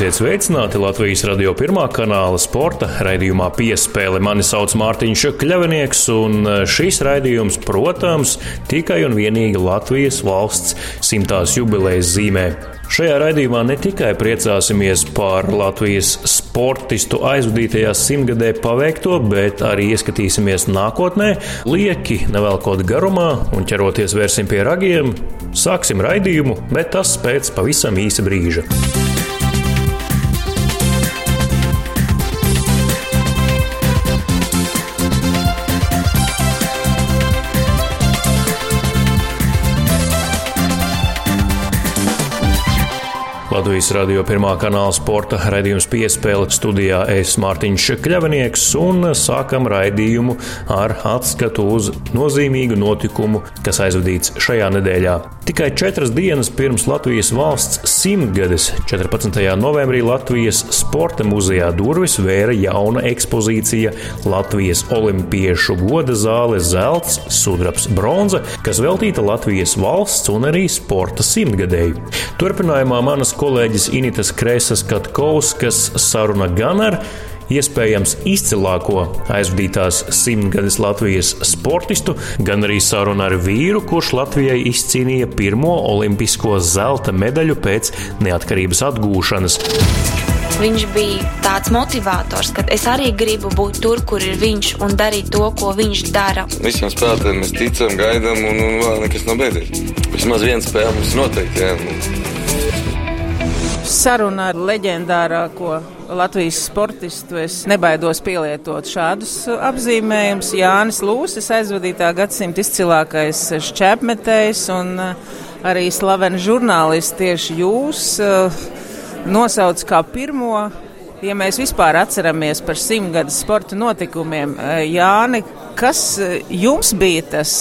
Esiet sveicināti Latvijas radio pirmā kanāla sporta raidījumā piespēle. Mani sauc Mārtiņš Kļavinieks, un šis raidījums, protams, tikai un vienīgi Latvijas valsts simtās jubilejas zīmē. Šajā raidījumā ne tikai priecāsimies par Latvijas sportistu aizvadītajā simtgadē paveikto, bet arī ieskatīsimies nākotnē, lieki nevelkot garumā un ķeroties vērsim pie ragiem. Sāksim raidījumu, bet tas pēc pavisam īsa brīža. Latvijas radio pirmā kanāla sporta raidījums piespēle studijā es Mārtiņš Kļavinieks un sākam raidījumu ar atskatu uz nozīmīgu notikumu, kas aizvadīts šajā nedēļā. Tikai četras dienas pirms Latvijas valsts simtgades, 14. novembrī Latvijas sporta muzejā durvis vēra jauna ekspozīcija Latvijas olimpiešu goda zāle zelts, sudrabs, bronza, kas veltīta Latvijas valsts un arī sporta simtgadēju. Turpinājumā manas kolēģis kolēģis Initas Kresas Katkovskas saruna gan ar iespējams izcilāko aizvadītās simtgades Latvijas sportistu, gan arī saruna ar vīru, kurš Latvijai izcīnīja pirmo olimpisko zelta medaļu pēc neatkarības atgūšanas. Viņš bija tāds motivators, ka es arī gribu būt tur, kur ir viņš un darīt to, ko viņš dara. Visiem spēlētājiem mēs ticam, gaidām, un, un vēl nekas nav beidzies. Vismaz viena spēle mums noteikti. Jā saruna ar leģendārāko Latvijas sportistu. Es nebaidos pielietot šādus apzīmējumus. Jānis Lūsis, aizvadītā gadsimta izcilākais šķēpmetējs un uh, arī slaveni žurnālisti tieši jūs uh, nosauc kā pirmo. Ja mēs vispār atceramies par simtgadus sporta notikumiem, uh, Jāni, kas jums bija tas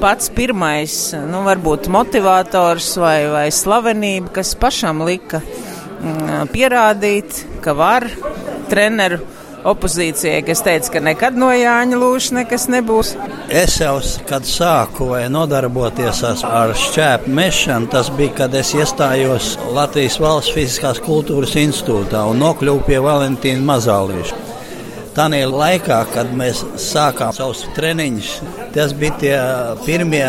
pats pirmais, nu, varbūt motivators vai, vai slavenība, kas pašam lika pierādīt, ka var treneru opozīcijai, kas teica, ka nekad no Jāņa Lūša nekas nebūs. Es jau, kad sāku nodarboties ar šķēpu mešanu, tas bija, kad es iestājos Latvijas Valsts fiziskās kultūras institūtā un nokļuvu pie Valentīna Mazālīša. Tanī laikā, kad mēs sākām savus treniņus, tas bija tie pirmie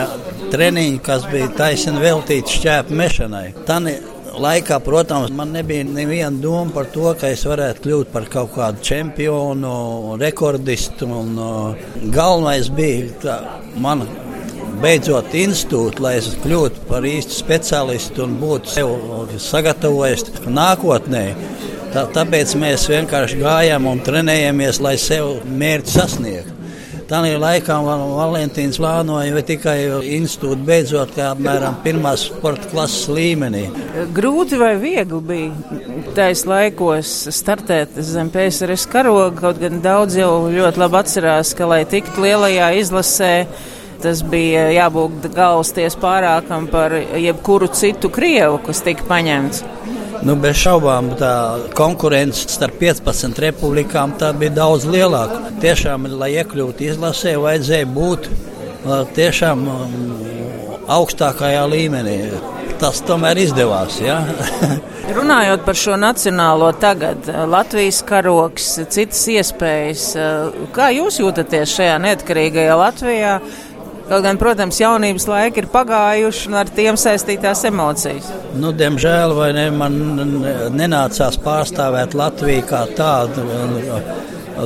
treniņi, kas bija taisni veltīti šķēpu mešanai. Tanī laikā, protams, man nebija neviena doma par to, ka es varētu kļūt par kaut kādu čempionu, rekordistu. Un, galvenais bija tā, man beidzot institūtu, lai es kļūtu par īstu speciālistu un būtu sev sagatavojis nākotnē. Tā, tāpēc mēs vienkārši gājām un trenējamies, lai sev mērķi sasniegtu. Tādā laikā Valentīns plānoja tikai institūtu beidzot, kā apmēram pirmās sporta klases līmenī. Grūti vai viegli bija tais laikos startēt zem PSRS karoga, kaut gan daudz jau ļoti labi atcerās, ka, lai tiktu lielajā izlasē, tas bija jābūt galvasties pārākam par jebkuru citu Krievu, kas tika paņemts. Nu, bez šaubām tā konkurence starp 15 republikām bija daudz lielāka. Tiešām, lai iekļūtu izlasē, vajadzēja būt tiešām augstākajā līmenī. Tas tomēr izdevās. Ja? Runājot par šo nacionālo tagad, Latvijas karoks, citas iespējas, kā jūs jūtaties šajā neatkarīgajā Latvijā? Kaut gan, protams, jaunības laiki ir pagājuši un ar tiem saistītās emocijas. Nu, diemžēl ne, man nenācās pārstāvēt Latviju kā tādu.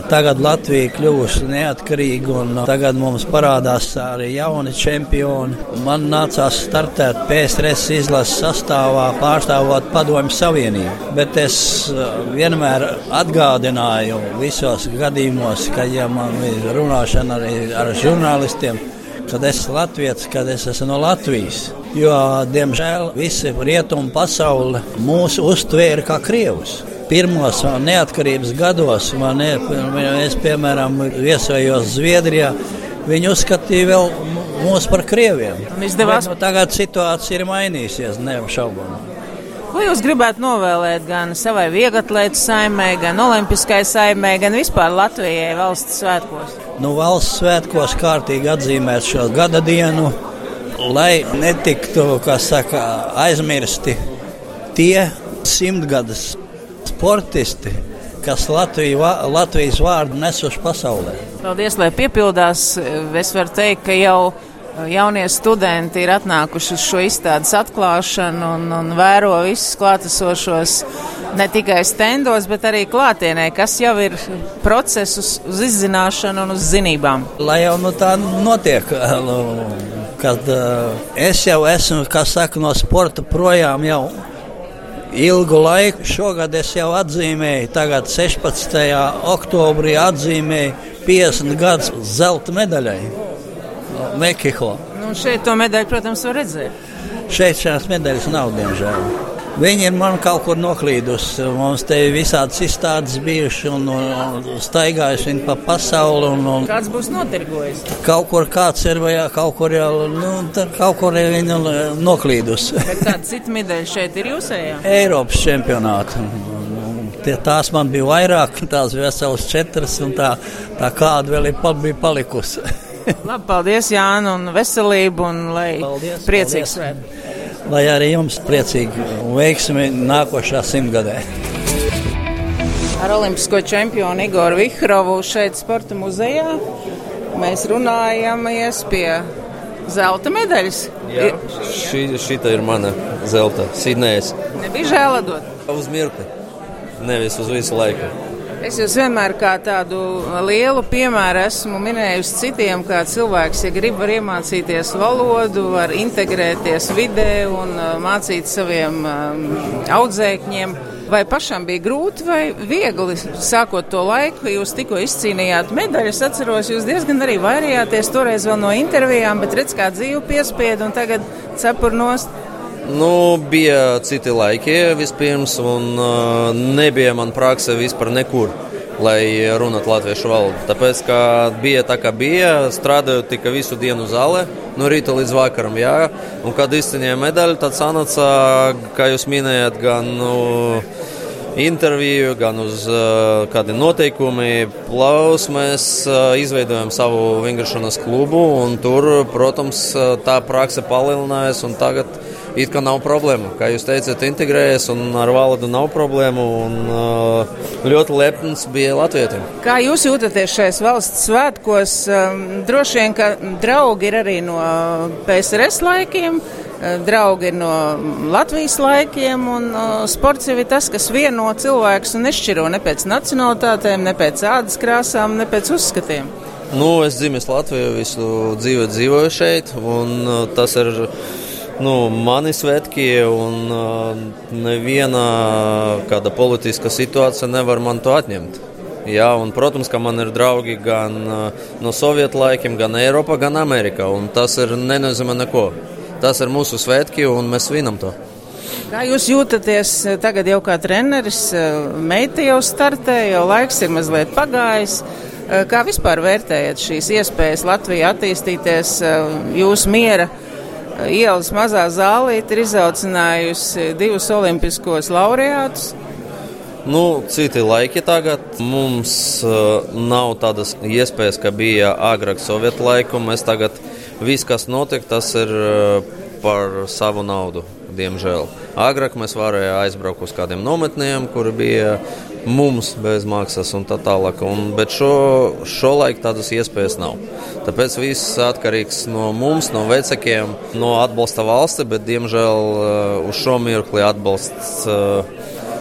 Tagad Latvija kļuvusi neatkarīga, un tagad mums parādās arī jauni čempioni. Man nācās startēt PSRS izlases sastāvā, pārstāvot Padomju Savienību. Bet es uh, vienmēr atgādināju visos gadījumos, kad ja man ir runāšana arī ar žurnālistiem kad es esmu latviečs, kad es esmu no Latvijas. Jo, diemžēl, visi rietumu pasaule mūs uztvēra kā krievus. Pirmos neatkarības gados man ir, piemēram, viesojos Zviedrijā. Viņi uzskatīja vēl mūs par krieviem. Izdevās... Nu, tagad situācija ir mainījusies, neapšaubāmi. Ko jūs gribētu novēlēt gan savai vieglatlētu saimē, gan olimpiskai saimē, gan vispār Latvijai valsts svētkos? Nu, valsts svētkos kārtīgi atzīmēt šo gada dienu, lai netiktu, saka, aizmirsti tie simtgades sportisti, kas Latviju, Latvijas vārdu nesuši pasaulē. Paldies, lai piepildās. Es varu teikt, ka jau jaunie studenti ir atnākuši uz šo izstādes atklāšanu un, un vēro visus klātesošos ne tikai stendos, bet arī klātienē, kas jau ir procesus uz izzināšanu un uz zinībām. Lai jau nu tā notiek, nu, kad uh, es jau esmu, kā saka, no sporta projām jau ilgu laiku. Šogad es jau atzīmēju, tagad 16. oktobrī atzīmēju 50 gadus zelta medaļai. Meksiho. Nu, šeit to medaļu, protams, var redzēt. Šeit šās medaļas nav, diemžēl. Viņi ir man kaut kur noklīdusi. Mums te ir visādas izstādes bijušas un, un staigājuši pa pasauli. Un, un kāds būs notirgojis? Kaut kur kāds ir vai kaut kur jau, nu, kaut kur ir viņa noklīdusi. Kāda cita medaļa šeit ir jūsējā? Eiropas čempionāta. Tie, tās man bija vairāk, tās veselas četras, un tā, tā kāda vēl ir, bija palikusi. Labi, paldies, Jāna, un veselību, un lai paldies, priecīgs svētki. Lai arī jums priecīgi un veiksmi nākošā simtgadē. Ar olimpisko čempionu Igoru Vihrovu šeit sporta muzejā mēs runājamies pie zelta medaļas. Jā, šī, šī ir mana zelta, Sidnējas. Nebija žēl dot? Uz mirkli, nevis uz visu laiku. Es jūs vienmēr kā tādu lielu piemēru esmu minējusi citiem, kā cilvēks, ja grib var iemācīties valodu, var integrēties vidē un uh, mācīt saviem um, audzēkņiem. Vai pašam bija grūti vai viegli sākot to laiku, kad jūs tikko izcīnījāt medaļu? Es atceros, jūs diezgan arī vairījāties toreiz vēl no intervijām, bet redz, kā dzīve piespiedu un tagad cepur nost. Nu, bija citi laiki vispirms, un uh, nebija man prakse vispār nekur, lai runātu latviešu valodu. Tāpēc, ka bija tā, kā bija, strādāju tikai visu dienu zālē, no rīta līdz vakaram. Jā. Un, kad izcīnīja medaļu, tad sanāca, kā jūs minējāt, gan. Nu, interviju, gan uz uh, kādiem noteikumiem. Plaus mēs uh, izveidojam savu vingrošanas klubu, un tur, protams, tā prakse palielinājās. Tagad it kā nav problēma. Kā jūs teicat, integrējies un ar valodu nav problēmu. Un, uh, ļoti lepns bija Latvijam. Kā jūs jūtaties šajos valsts svētkos? Um, droši vien, ka draugi ir arī no PSRS laikiem. Uh, draugi ir no Latvijas laikiem, un uh, sports jau ir tas, kas vieno cilvēkus un nešķiro ne pēc nacionālitātēm, ne pēc ādas krāsām, ne pēc uzskatiem. Nu, es dzimis Latvijā, visu dzīvi dzīvoju šeit, un uh, tas ir nu, mani svētki, un uh, neviena kāda politiska situācija nevar man to atņemt. Jā, un, protams, ka man ir draugi gan uh, no Sovietu laikiem, gan Eiropā, gan Amerikā. Tas ir nenozīmē neko. Tas ir mūsu svētki, un mēs svinam to. Kā jūs jūtaties tagad jau kā treneris? Meita jau startē, jau laiks ir mazliet pagājis. Kā vispār vērtējat šīs iespējas Latvijā attīstīties jūsu miera? Ielas mazā zālīte ir izaucinājusi divus olimpiskos laureātus. Nu, citi laiki tagad mums uh, nav tādas iespējas, kā bija agrāk Sovietu laiku. Mēs tagad viss, kas notiek, tas ir uh, par savu naudu, diemžēl. Agrāk mēs varējām aizbraukt uz kādiem nometniem, kur bija mums bez maksas un tā tālāk. Un, bet šo, šo laiku tādas iespējas nav. Tāpēc viss atkarīgs no mums, no vecākiem, no atbalsta valsts, bet diemžēl uh, uz šo mirkli atbalsts uh,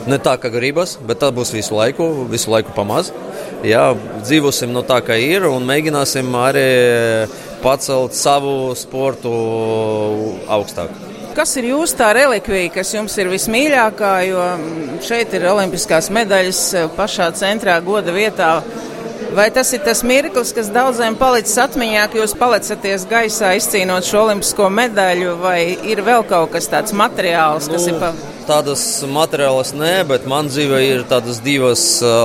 ne tā, kā gribas, bet tā būs visu laiku, visu laiku pamaz. Jā, dzīvosim no tā, kā ir, un mēģināsim arī pacelt savu sportu augstāk kas ir jūsu tā relikvija, kas jums ir vismīļākā, jo šeit ir olimpiskās medaļas eh, pašā centrā goda vietā. Vai tas ir tas mirklis, kas daudziem palicis atmiņā, ka jūs palicaties gaisā izcīnot šo olimpisko medaļu, vai ir vēl kaut kas tāds materiāls, kas nu, ir pa... Tādas materiālas nē, bet man dzīvē ir tādas divas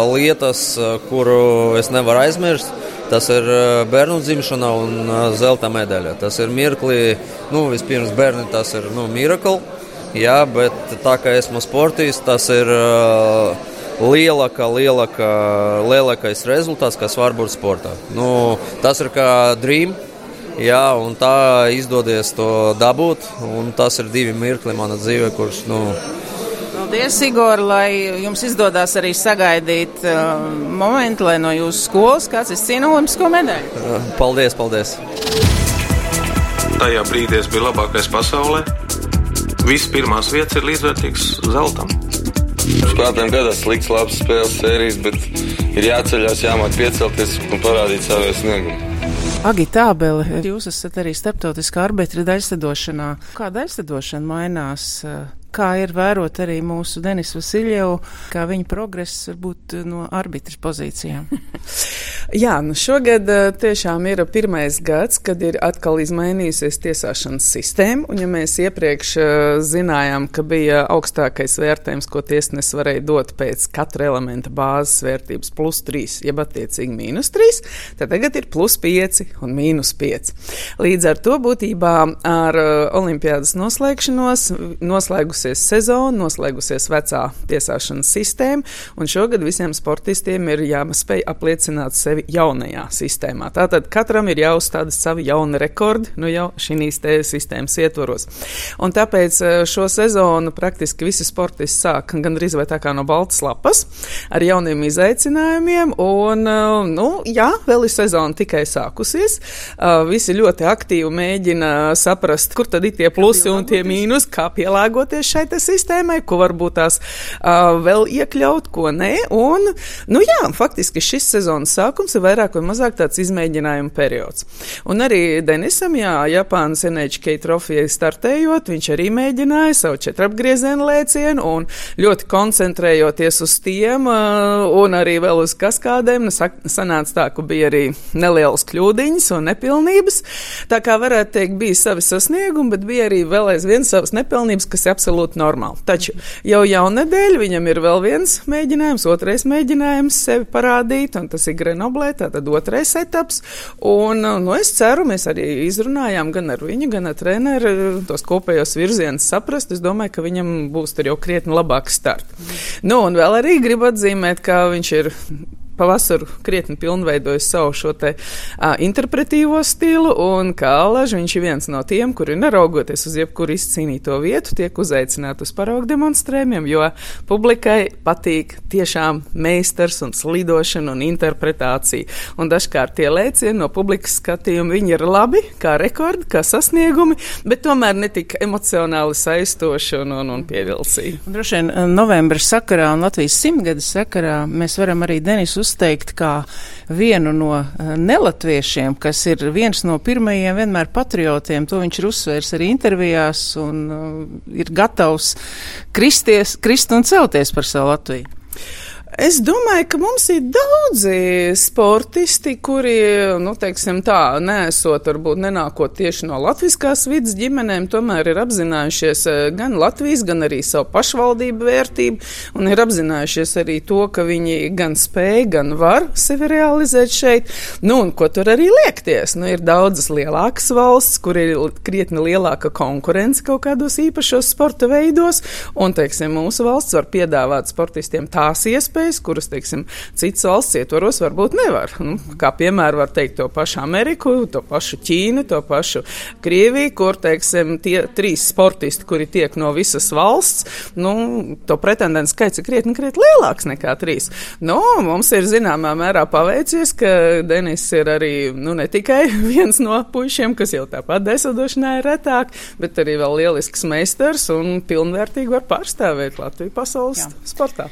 lietas, kuru es nevaru aizmirst. Tas ir bērnu dzimšana un zelta medaļa. Tas ir mirkli, nu, vispirms bērni tas ir nu, miracle, jā, bet tā kā esmu sportists, tas ir uh, lielākā, lielākā, lielākais rezultāts, kas var būt sportā. Nu, tas ir kā dream. Jā, un tā izdodas to dabūt. Tas ir divi mirkli manā dzīvē, kurš nu, Paldies, Igor, lai jums izdodas arī sagaidīt uh, momentu, lai no jūsu skolas kāds izcīna olimpisko medaļu. Uh, paldies, paldies! Tajā brīdī es biju labākais pasaulē. Visas pirmās vietas ir līdzvērtīgas zeltam. Spēlētājiem gadās slikts, labs spēles sērijas, bet ir jāceļās, jāmāk piecelties un parādīt savu sniegumu. Agita Abele, jūs esat arī starptautiskā arbitra daļsadošanā. Kā daļsadošana mainās? Kā ir vērot arī mūsu Denisu Vasiljevu, kā viņa progress varbūt no arbitras pozīcijām? Jā, nu šogad tiešām ir pirmais gads, kad ir atkal izmainījusies tiesāšanas sistēma. Un, ja mēs iepriekš zinājām, ka bija augstākais vērtējums, ko tiesnesis varēja dot pēc katra elementa bāzes vērtības plus 3, jeb attiecīgi mīnus 3, tad tagad ir plus 5 un mīnus 5. Līdz ar to būtībā ar olimpiādas noslēgšanos noslēgusies sezona, noslēgusies vecā tiesāšanas sistēma, un šogad visiem sportistiem ir jāspēj apliecināt sevi jaunajā sistēmā. Tātad katram ir jāuzstāda savi jauni rekordi, nu jau šīs sistēmas ietvaros. Un tāpēc šo sezonu praktiski visi sportisti sāk gandrīz vai tā kā no baltas lapas ar jauniem izaicinājumiem, un, nu, jā, vēl ir sezona tikai sākusies. Visi ļoti aktīvi mēģina saprast, kur tad ir tie plusi un tie mīnus, kā pielāgoties šai sistēmai, ko varbūt tās vēl iekļaut, ko nē. Un, nu jā, faktiski šis sezonas sākums ir vairāk vai mazāk tāds izmēģinājuma periods. Un arī Denisam, jā, Japānas NHK trofijai startējot, viņš arī mēģināja savu četrapgriezienu lēcienu un ļoti koncentrējoties uz tiem un arī vēl uz kaskādēm, nu, sanāca tā, ka bija arī nelielas kļūdiņas un nepilnības. Tā kā varētu teikt, bija savi sasniegumi, bet bija arī vēl aizvien savas nepilnības, kas ir absolūti normāli. Taču jau jaunedēļ viņam ir vēl viens mēģinājums, otrais mēģinājums sevi parādīt, un tas ir Grenoblē, tātad otrais etaps. Un, nu, es ceru, mēs arī izrunājām gan ar viņu, gan ar treneru tos kopējos virzienus saprast. Es domāju, ka viņam būs tur jau krietni labāks start. Nu, un vēl arī gribu atzīmēt, ka viņš ir pavasaru krietni pilnveidojis savu šo te uh, interpretīvo stilu, un kā alaži viņš ir viens no tiem, kuri neraugoties uz jebkuru izcīnīto vietu, tiek uzaicināti uz paraugu demonstrējumiem, jo publikai patīk tiešām meistars un slidošana un interpretācija. Un dažkārt tie lēcieni no publikas skatījuma viņi ir labi, kā rekordi, kā sasniegumi, bet tomēr netik emocionāli saistoši un, un, un pievilcīgi. Droši vien novembra sakarā un Latvijas simtgades sakarā mēs varam arī Denisu uzteikt kā vienu no nelatviešiem, kas ir viens no pirmajiem vienmēr patriotiem. To viņš ir uzsvērs arī intervijās un uh, ir gatavs kristies, krist un celties par savu Latviju. Es domāju, ka mums ir daudzi sportisti, kuri, nu, teiksim tā, nesot, varbūt nenākot tieši no latviskās vidas ģimenēm, tomēr ir apzinājušies gan Latvijas, gan arī savu pašvaldību vērtību, un ir apzinājušies arī to, ka viņi gan spēj, gan var sevi realizēt šeit. Nu, un ko tur arī liekties? Nu, ir daudzas lielākas valsts, kur ir krietni lielāka konkurence kaut kādos īpašos sporta veidos, un, teiksim, mūsu valsts var piedāvāt sportistiem tās iespējas, iespējas, kuras, teiksim, citas valsts ietvaros varbūt nevar. Nu, kā piemēram, var teikt to pašu Ameriku, to pašu Ķīnu, to pašu Krieviju, kur, teiksim, tie trīs sportisti, kuri tiek no visas valsts, nu, to pretendentu skaits ir krietni, krietni lielāks nekā trīs. Nu, mums ir zināmā mērā paveicies, ka Denis ir arī, nu, ne tikai viens no puišiem, kas jau tāpat desadošanā ir retāk, bet arī vēl lielisks meistars un pilnvērtīgi var pārstāvēt Latviju pasaules Jā. sportā.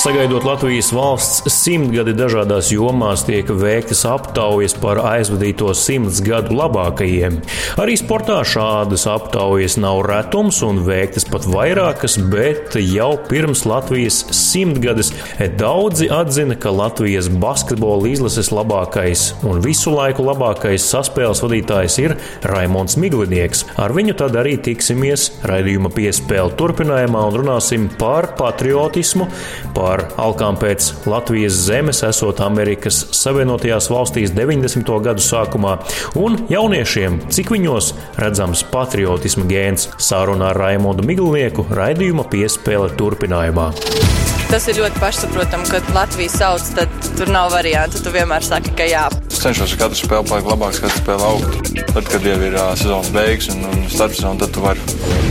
Sagaidot Latvijas valsts simtgadi dažādās jomās, tiek veiktas aptaujas par aizvadīto simts gadu labākajiem. Arī sportā šādas aptaujas nav retums un veiktas pat vairākas, bet jau pirms Latvijas simtgades daudzi atzina, ka Latvijas basketbola izlases labākais un visu laiku labākais saspēles vadītājs ir Raimons Miglinieks. Ar viņu tad arī tiksimies raidījuma piespēle turpinājumā un runāsim par patriotismu, par par alkām pēc Latvijas zemes, esot Amerikas Savienotajās valstīs 90. gadu sākumā, un jauniešiem, cik viņos redzams patriotisma gēns, sārunā ar Raimondu Miglnieku raidījuma piespēle turpinājumā. Tas ir ļoti pašsaprotami, kad Latvijas sauc, tad tur nav variantu. Tu vienmēr saki, ka jā. Es cenšos katru spēli palikt labāks, katru spēli augt. Tad, kad jau ir uh, sezonas beigas un, un starpsezona, tad tu vari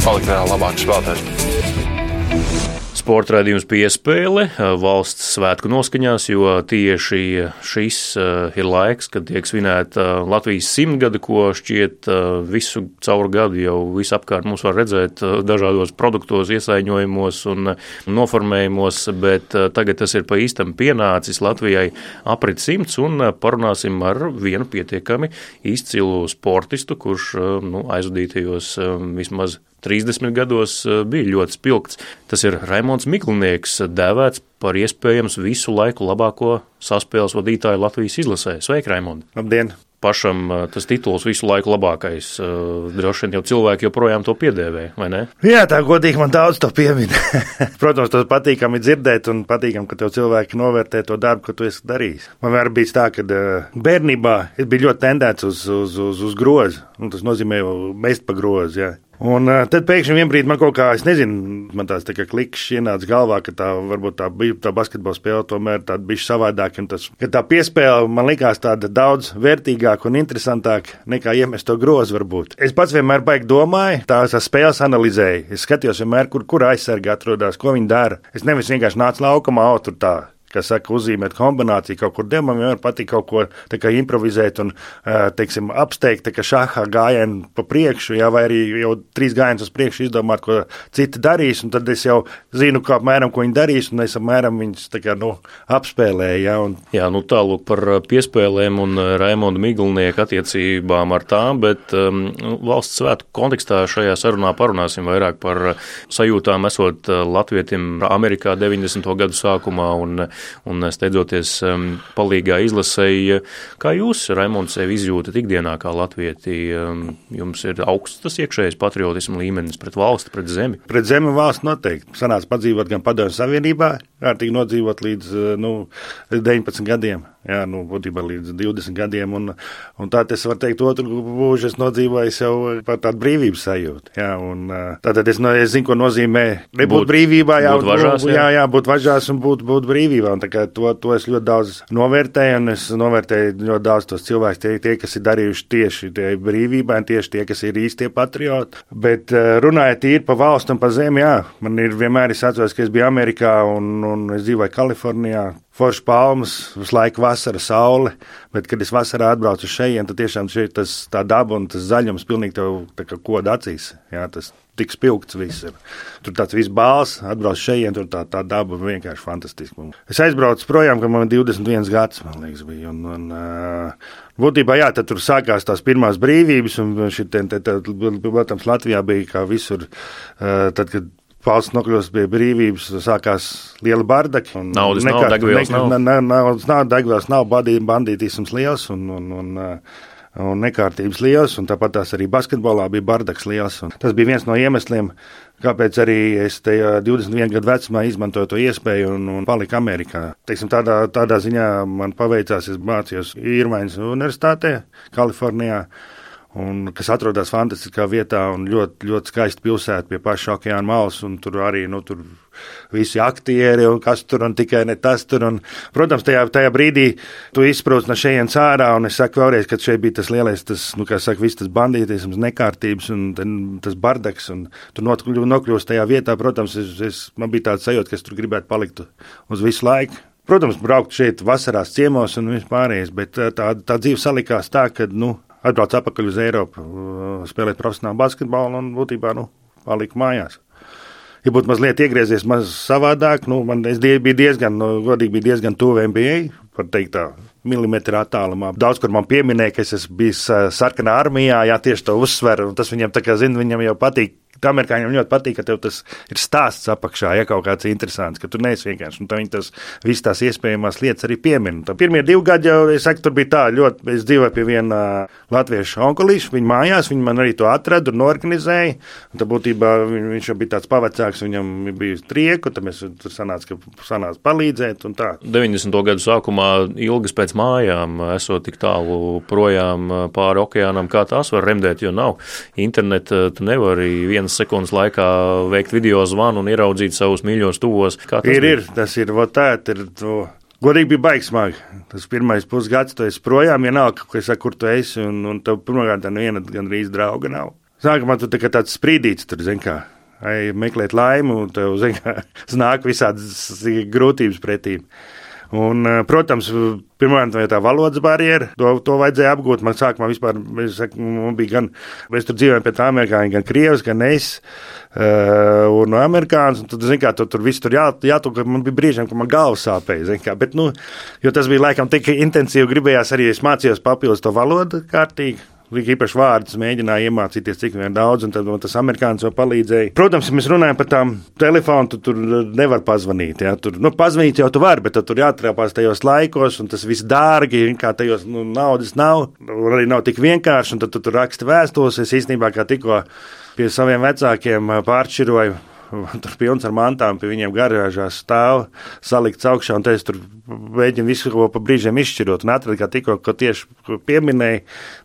palikt vēl labāks spēlētājs. Sporta raidījums piespēle valsts svētku noskaņās, jo tieši šis ir laiks, kad tiek svinēta Latvijas simtgada, ko šķiet visu cauru gadu jau visapkārt mums var redzēt dažādos produktos, iesaiņojumos un noformējumos, bet tagad tas ir pa īstam pienācis Latvijai aprit simts un parunāsim ar vienu pietiekami izcilu sportistu, kurš nu, aizvadītajos vismaz 30 gados eh, bija ļoti spilgts. Tas ir Raimons Miklinieks, dēvēts par iespējams visu laiku labāko saspēles vadītāju Latvijas izlasē. Sveiki, Raimond! Labdien! pašam eh, tas tituls visu laiku labākais. Eh, droši vien jau cilvēki joprojām to piedēvē, vai ne? Jā, tā godīgi man daudz to piemin. Protams, tas patīkami dzirdēt un patīkami, ka tev cilvēki novērtē to darbu, ko tu esi darījis. Man vienmēr bija tā, ka bērnībā es biju ļoti tendēts uz, uz, uz, uz grozu, un tas nozīmē mest pa grozu. Jā. Un uh, tad pēkšņi vienā brīdī man kaut kā, es nezinu, man tāds tā kā kliks ienāca galvā, ka tā varbūt tā bija tā basketbola spēle, tomēr tāda bija savādāka. Tas, tā piespēle man likās tāda daudz vērtīgāka un interesantāka nekā iemest to grozu varbūt. Es pats vienmēr baigi domāju, tās spēles analizēju. Es skatījos vienmēr, kur, kur aizsargi atrodas, ko viņi dara. Es nevis vienkārši nācu laukumā, o, tur tā kas saka, uzzīmēt kombināciju kaut kur. Dievam vienmēr patīk kaut ko kā, improvizēt un teiksim, apsteigt, tā kā šāhā gājienu pa priekšu, jā, vai arī jau trīs gājienus uz priekšu izdomāt, ko citi darīs, un tad es jau zinu, kā apmēram, ko viņi darīs, un es apmēram viņus kā, nu, apspēlēju. Jā, un... jā, nu tālūk par piespēlēm un Raimondu Miglnieku attiecībām ar tām, bet um, valsts svētku kontekstā šajā sarunā parunāsim vairāk par sajūtām esot Latvietim Amerikā 90. gadu sākumā un un steidzoties um, palīgā izlasēji. Kā jūs, Raimonds, sevi izjūtat ikdienā kā latvieti? Um, jums ir augsts iekšējais patriotismu līmenis pret valsti, pret zemi? Pret zemi valsts noteikti. Sanāca padzīvot gan padomju savienībā, kārtīgi nodzīvot līdz uh, nu, 19 gadiem. Jā, nu, būtībā līdz 20 gadiem. Un, un tā es varu teikt, otru mūžu es nodzīvoju jau par tādu brīvības sajūtu. Jā, un, tātad es, es zinu, ko nozīmē nebūt būt, brīvībā, jā, būt važās, jā. jā, jā, būt važās un būt, būt brīvībā. Un, to, to es ļoti daudz novērtēju, un es novērtēju ļoti daudz tos cilvēkus, tie, tie kas ir darījuši tieši tie brīvībai, tie, tie, kas ir īstie patrioti. Bet runājot tīri pa valstu un pa zemi, jā, man ir vienmēr, es atceros, ka es biju Amerikā un, un es dzīvoju Kalifornijā foršs palmas, visu laiku vasara, saule. Bet, kad es vasarā atbraucu šeit, tad tiešām šeit tas tā daba un tas zaļums pilnīgi tev koda acīs. Jā, tas tik spilgts viss ir. Tur tāds viss bāls, atbrauc šeit, tur tā, tā daba vienkārši fantastiska. Es aizbraucu projām, kad man 21 gads, man liekas, bija. Un, un, uh, Būtībā, jā, tad tur sākās tās pirmās brīvības, un šī, te, te, te, protams, Latvijā bija kā visur, uh, tad, kad valsts nokļūst pie brīvības, sākās liela bardaka. Naudas nekā, nav, degvielas nav. Ne, ne, naudas nav, degvielas nav, bandītisms liels un, un, un, un nekārtības liels, un tāpat tās arī basketbolā bija bardaks liels. Tas bija viens no iemesliem, kāpēc arī es tajā 21 gadu vecumā izmantoju to iespēju un, un paliku Amerikā. Teiksim, tādā, tādā ziņā man paveicās, es mācījos Irmainas Universitātē, Kalifornijā un kas atrodas fantastiskā vietā un ļoti, ļoti skaista pilsēta pie paša okeāna malas. Tur arī nu, tur visi aktieri un kas tur un tikai ne tas tur. Un, protams, tajā, tajā brīdī tu izsprūst no šejienes ārā, un es saku vēlreiz, ka šeit bija tas lielais, tas, nu, kā saka, viss tas bandītisms, nekārtības un tas bardaks, un tu nokļūst tajā vietā, protams, es, es, man bija tāds sajūta, ka es tur gribētu palikt uz visu laiku. Protams, braukt šeit vasarās ciemos un vispārējais, bet tā, tā dzīve salikās tā, ka, nu, atbraucu atpakaļ uz Eiropu, uh, spēlēt profesionālu basketbolu un būtībā nu, paliku mājās. Ja būtu mazliet iegriezies maz savādāk, nu, man bija diezgan, nu, godīgi bija diezgan tuvu NBA, var teikt tā, milimetrā attālumā. Daudz, kur man pieminēja, ka es esmu bijis uh, sarkanā armijā, jā, tieši to uzsveru, un tas viņam tā kā, zina, viņam jau patīk amerikāņiem ļoti patīk, ka tev tas ir stāsts apakšā, ja kaut kāds interesants, ka tu neesi vienkārši. Un viņi tas visas tās iespējamās lietas arī piemin. Tā pirmie divi gadi jau, es saku, tur bija tā ļoti, es dzīvoju pie viena latviešu onkulīša, viņa mājās, viņa man arī to atrada un norganizēja. Un tā būtībā viņš jau bija tāds pavacāks, viņam bija trieku, tad mēs tur sanāca, ka sanāca palīdzēt un tā. 90. gadu sākumā ilgas pēc mājām, esot tik tālu projām pāri okeānam, kā tās var remdēt, jo nav interneta, tu nevari vienas vienas sekundes laikā veikt video zvanu un ieraudzīt savus mīļos tuvos. Ir, bija? ir, tas ir, tā ir. To. Godīgi bija baigs smagi. Tas pirmais pusgads, tu esi projām, vienalga, ja saku, kur tu esi, un, un tev pirmkārt neviena gan rīz drauga nav. Sākumā tu tā kā tāds sprīdīts tur, zin kā, ai, meklēt laimi, un tev, zin kā, nāk visādas grūtības pretīm. Un, eh, protams, pirmkārt, tā valodas barjera, to, to vajadzēja apgūt. Man sākumā vispār, es, man bija gan, mēs tur dzīvojam pie tā amerikāņi, gan krievs, gan es. Uh, un no amerikāņu, tad, zināmā mērā, tur, tur viss tur jā, jātūka. Man bija brīžiem, kad man galva sāpēja. Kā, bet, nu, jo tas bija laikam tik intensīvi, gribējās arī es mācījos papildus to valodu kārtīgi. Īpaši vārdus mēģināja iemācīties, cik vien daudz, un tad man tas amerikānis jau palīdzēja. Protams, ja mēs runājam par tām telefonu, tu tur nevar pazvanīt. Ja? Tur, nu, pazvanīt jau tu vari, bet tur jāatrāpās tajos laikos, un tas viss dārgi, kā tajos nu, naudas nav, arī nav tik vienkārši, un tad tu tur raksti vēstules. Es īstenībā kā tikko pie saviem vecākiem pāršķiroju tur pilns ar mantām, pie viņiem garāžā stāv, salikts augšā, un es tur mēģinu visu ko pa brīžiem izšķirot. Un atradu, ka tikko, ko tieši pieminēju,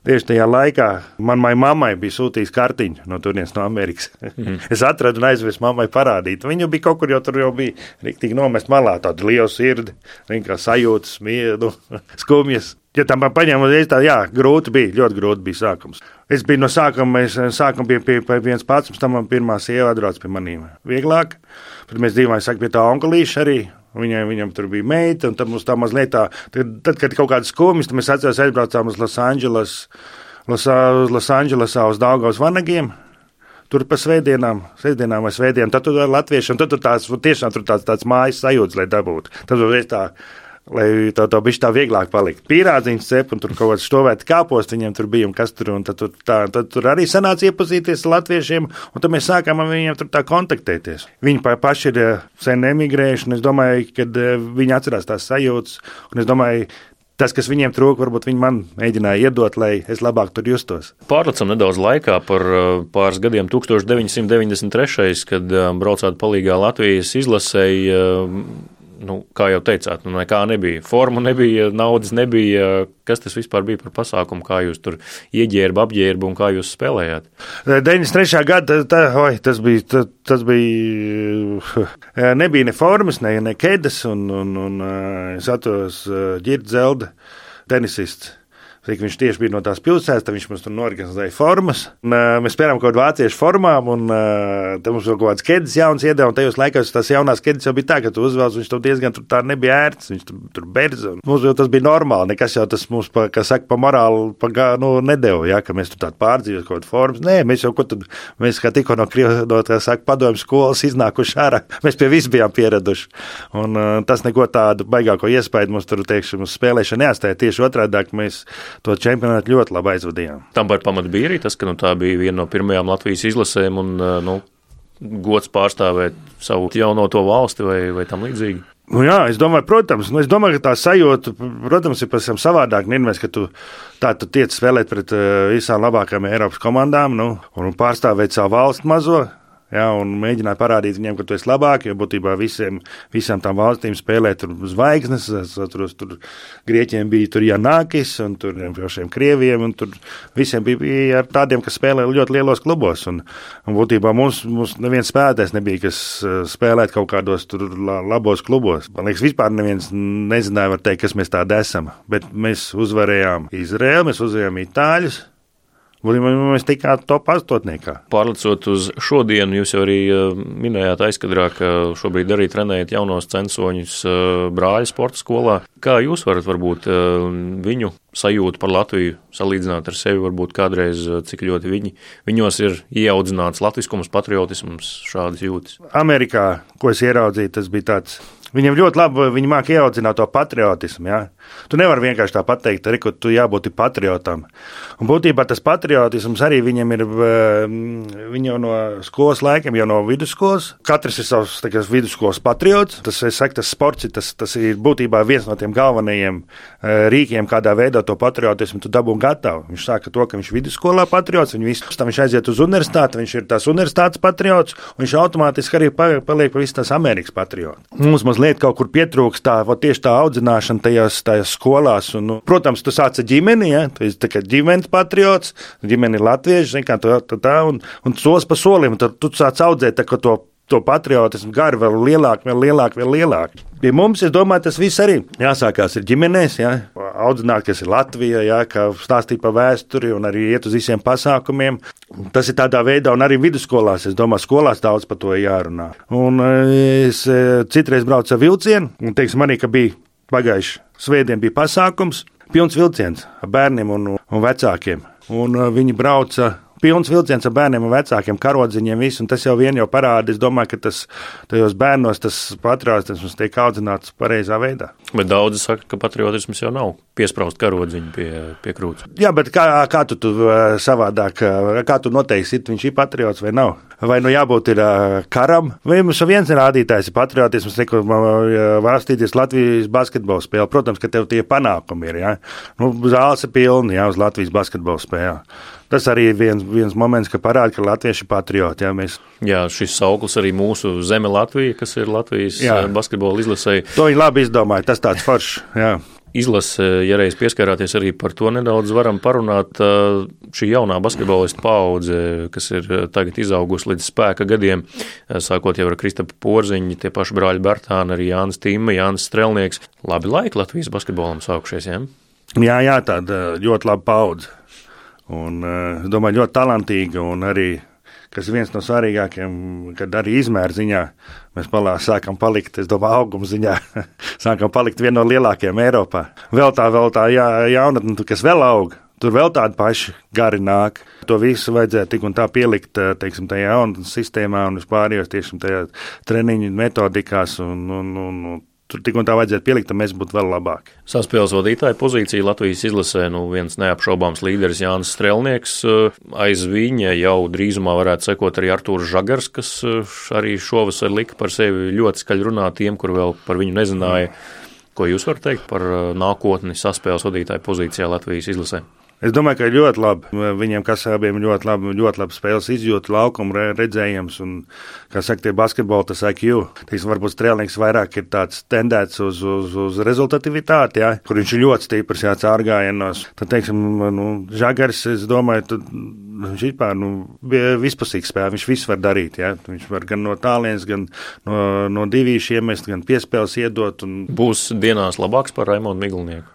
tieši tajā laikā manai mammai bija sūtījis kartiņu no turienes no Amerikas. Mm. es atradu un aizvesu mammai parādīt. Viņu bija kaut kur, jo tur jau bija rīktīgi nomest malā tāda liela sirdi, kā sajūtas, miedu, skumjas. Ja tam paņēmu uzreiz tā, jā, grūti bija, ļoti grūti bija sākums. Es biju no sākuma, mēs sākām pie, pie, pie viens pats, pēc tam man pirmā sieva atbrauc pie manīm. Vieglāk, bet mēs dzīvojam, saka, pie tā onkulīša arī. Viņam, viņam tur bija meita, un tad mums tā mazliet tā, tad, tad kad kaut kādas skumjas, tad mēs atceros, aizbraucām uz Losandželos, Los, Losandželosā uz Daugavas vanagiem, tur pa svētdienām, sestdienām vai svētdienām, tad tur ir latvieši, un tad tur tās, tiešām tur tāds, tāds mājas sajūtas, lai dabūtu. Tad tur ir tā lai tā, tā bija tā vieglāk palikt. Pīrādziņš cep, un tur kaut kāds stāvēt kāpost, viņiem tur bija un kas tur, un tad, tur, tā, tad tur arī sanāca iepazīties ar latviešiem, un tad mēs sākām ar viņiem tur tā kontaktēties. Viņi paši ir eh, sen emigrējuši, un es domāju, ka eh, viņi atcerās tās sajūtas, un es domāju, Tas, kas viņiem trūka, varbūt viņi man mēģināja iedot, lai es labāk tur justos. Pārlecam nedaudz laikā par eh, pāris gadiem, 1993. kad braucāt palīgā Latvijas izlasēji nu, kā jau teicāt, nu, nekā nebija. Forma nebija, naudas nebija. Kas tas vispār bija par pasākumu, kā jūs tur ieģērba, apģērba un kā jūs spēlējāt? 93. gada tā, oi, tas bija. Tā, tas bija. Nebija ne formas, ne, ne kedas, un, un, un es atceros ģirta zelta tenisists Cik viņš tieši bija no tās pilsētas, tad viņš mums tur norganizēja formas. Un, uh, mēs spēlējām kaut kādu vāciešu formām, un uh, tam mums vēl kaut kāds kedis jauns iedeva. Un tajos laikos tas jaunās kedis jau bija tā, ka tu uzvelc, viņš tev diezgan tur tā nebija ērts, viņš tur, tur berza. Mums jau tas bija normāli, nekas jau tas mums, pa, kā saka, pa morāli, pa nu, nedeva, ja, ka mēs tur tādu pārdzīvot kaut kādu formas. Nē, mēs jau, ko tad, mēs kā tikko no, no tā saka, padomju skolas iznākuši ārā, mēs pie vis bijām pieraduši. Un uh, tas neko tādu baigāko iespēju mums tur, teiksim, uz spēlēšanu neatstāja tieši otrādi, ka mēs to čempionātu ļoti labi aizvadījām. Tam par pamatu bija arī tas, ka nu, tā bija viena no pirmajām Latvijas izlasēm un nu, gods pārstāvēt savu jauno to valsti vai, vai tam līdzīgi. Nu jā, es domāju, protams, nu es domāju, ka tā sajūta, protams, ir pavisam savādāk. Nevis, ka tu tā tu tiec spēlēt pret visām labākajām Eiropas komandām nu, un pārstāvēt savu valstu mazo ja, un mēģināja parādīt viņiem, ka tu esi labāk, jo būtībā visiem, visām tām valstīm spēlē tur zvaigznes. Es atceros, tur Grieķiem bija tur Janākis, un tur pašiem Krieviem, un tur visiem bija, bija ar tādiem, kas spēlē ļoti lielos klubos. Un, un būtībā mums, mums neviens spēlētājs nebija, kas eh, spēlēt kaut kādos tur labos klubos. Man liekas, vispār neviens nezināja, var teikt, kas mēs tādi esam, bet mēs uzvarējām Izraēlu, mēs uzvarējām Itāļus. Mēs tikām top astotniekā. Pārlecot uz šodienu, jūs jau arī eh, minējāt aizkadrā, ka šobrīd arī trenējat jaunos censoņus eh, brāļa sporta skolā. Kā jūs varat varbūt eh, viņu sajūta par Latviju, salīdzināt ar sevi, varbūt kādreiz, cik ļoti viņi, viņos ir ieaudzināts latviskums, patriotisms, šādas jūtas. Amerikā, ko es ieraudzīju, tas bija tāds Viņam ļoti labi, viņi māk ieaudzināt to patriotismu. Ja? Tu nevari vienkārši tā pateikt, ka tu jābūt patriotam. Un būtībā tas patriotisms arī viņam ir, viņi jau no skolas laikiem, jau no vidusskolas. Katrs ir savs kā, vidusskolas patriots. Tas, saku, tas sports tas, tas ir būtībā viens no tiem galvenajiem rīkiem, kādā veidā to patriotismu tu dabū gatavu. Viņš sāka to, ka viņš ir vidusskolā patriots, viņš, viņš aiziet uz universitāti, viņš ir tās universitātes patriots, un viņš automātiski arī paliek pavisam tas Amerikas patriots. Mums mazliet mazliet kaut kur pietrūkst tā, tieši tā audzināšana tajās, tajās skolās. Un, nu, protams, tu sāc ar ģimeni, ja? tu esi ģimenes patriots, ģimene ir latvieši, kā tā, tā, tā, un, un solis pa solim, tad tu sāc audzēt tā, to to patriotismu garu vēl lielāku, vēl lielāku, vēl lielāku. Pie mums, es domāju, tas viss arī jāsākās ar ģimenēs, jā, audzināt, kas ir Latvija, jā, kā stāstīt par vēsturi un arī iet uz visiem pasākumiem. Tas ir tādā veidā, un arī vidusskolās, es domāju, skolās daudz par to jārunā. Un eh, es eh, citreiz braucu ar vilcienu, un, teiksim, arī, ka bija pagājuši svētdien bija pasākums, pilns vilciens ar bērniem un, un vecākiem. Un eh, viņi brauca pilns vilciens ar bērniem un vecākiem, karodziņiem, visu, un tas jau vien jau parāda. Es domāju, ka tas tajos bērnos tas patriotisms tiek audzināts pareizā veidā. Bet daudzi saka, ka patriotisms jau nav piesprāst karodziņu pie, pie krūts. Jā, bet kā, kā tu, tu savādāk, kā tu noteiksi, viņš ir patriots vai nav? Vai nu jābūt ir karam, vai mums viens rādītājs ir patriotisms, nekur var astīties Latvijas basketbola spēle. Protams, ka tev tie panākumi ir, jā. Nu, zāles ir pilni, jā, uz Latvijas basketbola spēle. Tas arī ir viens, viens moments, ka parāda, ka latvieši ir patrioti. Jā, mēs... jā, šis sauklis arī mūsu zeme Latvija, kas ir Latvijas jā. basketbola izlasē. To viņi labi izdomāja, tas tāds foršs. Izlase, ja reiz pieskarāties arī par to nedaudz, varam parunāt. Šī jaunā basketbolista paudze, kas ir tagad izaugusi līdz spēka gadiem, sākot jau ar Kristapu Porziņu, tie paši brāļi Bertāni, arī Jānis Tīma, Jānis Strelnieks. Labi laiki Latvijas basketbolam sākušies, jā? Jā, jā, tāda ļoti laba paudze. Un, eh, es domāju, ļoti talantīga un arī, kas viens no svarīgākajiem, kad arī izmēra ziņā mēs palā, sākam palikt, es domāju, auguma ziņā, sākam palikt viena no lielākajām Eiropā. Vēl tā, vēl tā jā, jaunatne, kas vēl aug. Tur vēl tādi paši gari nāk. To visu vajadzēja tik un tā pielikt eh, teiksim, tajā jaunatnes sistēmā un vispārējos tiešām tajā treniņu metodikās un, un, un, un tur tik un tā vajadzētu pielikt, tad mēs būtu vēl labāki. Saspēles vadītāja pozīcija Latvijas izlasē, nu viens neapšaubāms līderis Jānis Strelnieks. Eh, aiz viņa jau drīzumā varētu sekot arī Artūrs Žagars, kas eh, arī šovasar lika par sevi ļoti skaļi runāt tiem, kur vēl par viņu nezināja. Ko jūs varat teikt par eh, nākotni saspēles vadītāja pozīcijā Latvijas izlasē? Es domāju, ka ļoti labi. Viņiem, kas abiem ļoti labi, ļoti labi spēles izjūta, laukuma redzējums un, kā saka, tie basketboli, tas IQ. Teiksim, varbūt strēlnieks vairāk ir tāds tendēts uz, uz, uz rezultativitāti, jā, kur viņš ir ļoti stiprs, jā, cārgājienos. Tad, teiksim, nu, Žagars, es domāju, tad viņš vispār, nu, vispusīgs spēlē, viņš visu var darīt, jā. Viņš var gan no tālienes, gan no, no divīšiem iemest, gan piespēles iedot. Un... Būs dienās labāks par Raimondu Miglnieku.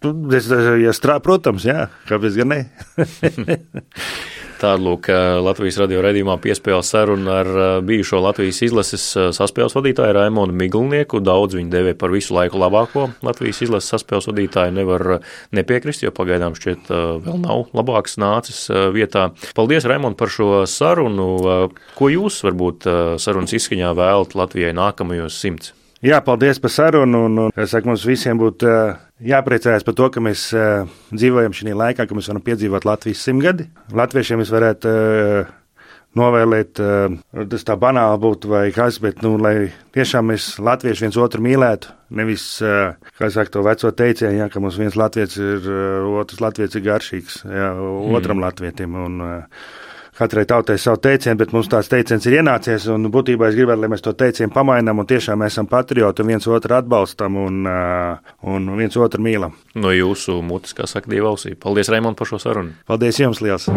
Es, ja strā, protams, jā, kāpēc gan ne? Tāda lūk, Latvijas radio raidījumā piespēle saruna ar bijušo Latvijas izlases saspēles vadītāju Raimonu Miglnieku. Daudz viņu devē par visu laiku labāko Latvijas izlases saspēles vadītāju. Nevar nepiekrist, jo pagaidām šķiet vēl nav labāks nācis vietā. Paldies, Raimond, par šo sarunu. Ko jūs varbūt sarunas izskaņā vēlat Latvijai nākamajos simts? Jā, paldies par sarunu. Un, un, es saku, mums visiem būtu jāpriecājas par to, ka mēs uh, dzīvojam šajā laikā, ka mēs varam piedzīvot Latvijas simtgadi. Latviešiem mēs varētu uh, novēlēt, tas tā banāli būtu vai kas, bet, nu, lai tiešām mēs latvieši viens otru mīlētu, nevis, kā saka, to veco teicienu, ja, ka mums viens latviečs ir, otrs latviečs ir garšīgs, ja, otram mm. latvietim. Un, katrai tautai savu teicienu, bet mums tāds teiciens ir ienācies. Būtībā es gribētu, lai mēs to teicienu pamainām un tiešām esam patrioti un viens otru atbalstam un, un viens otru mīlam. No jūsu mutes, kā saka, divi ausī. Paldies, Raimond, par šo sarunu. Paldies jums liels!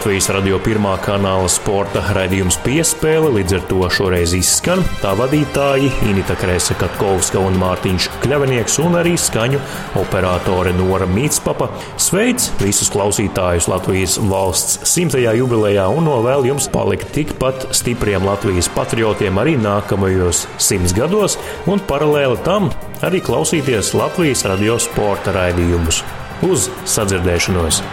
Latvijas radio pirmā kanāla sporta raidījums piespēle, līdz ar to šoreiz izskan tā vadītāji Inita Krēsa Katkovska un Mārtiņš Kļavinieks un arī skaņu operātore Nora Mītspapa. Sveic visus klausītājus Latvijas valsts simtajā jubilejā un novēl jums palikt tikpat stipriem Latvijas patriotiem arī nākamajos simts gados un paralēli tam arī klausīties Latvijas radio sporta raidījumus. Uz sadzirdēšanos!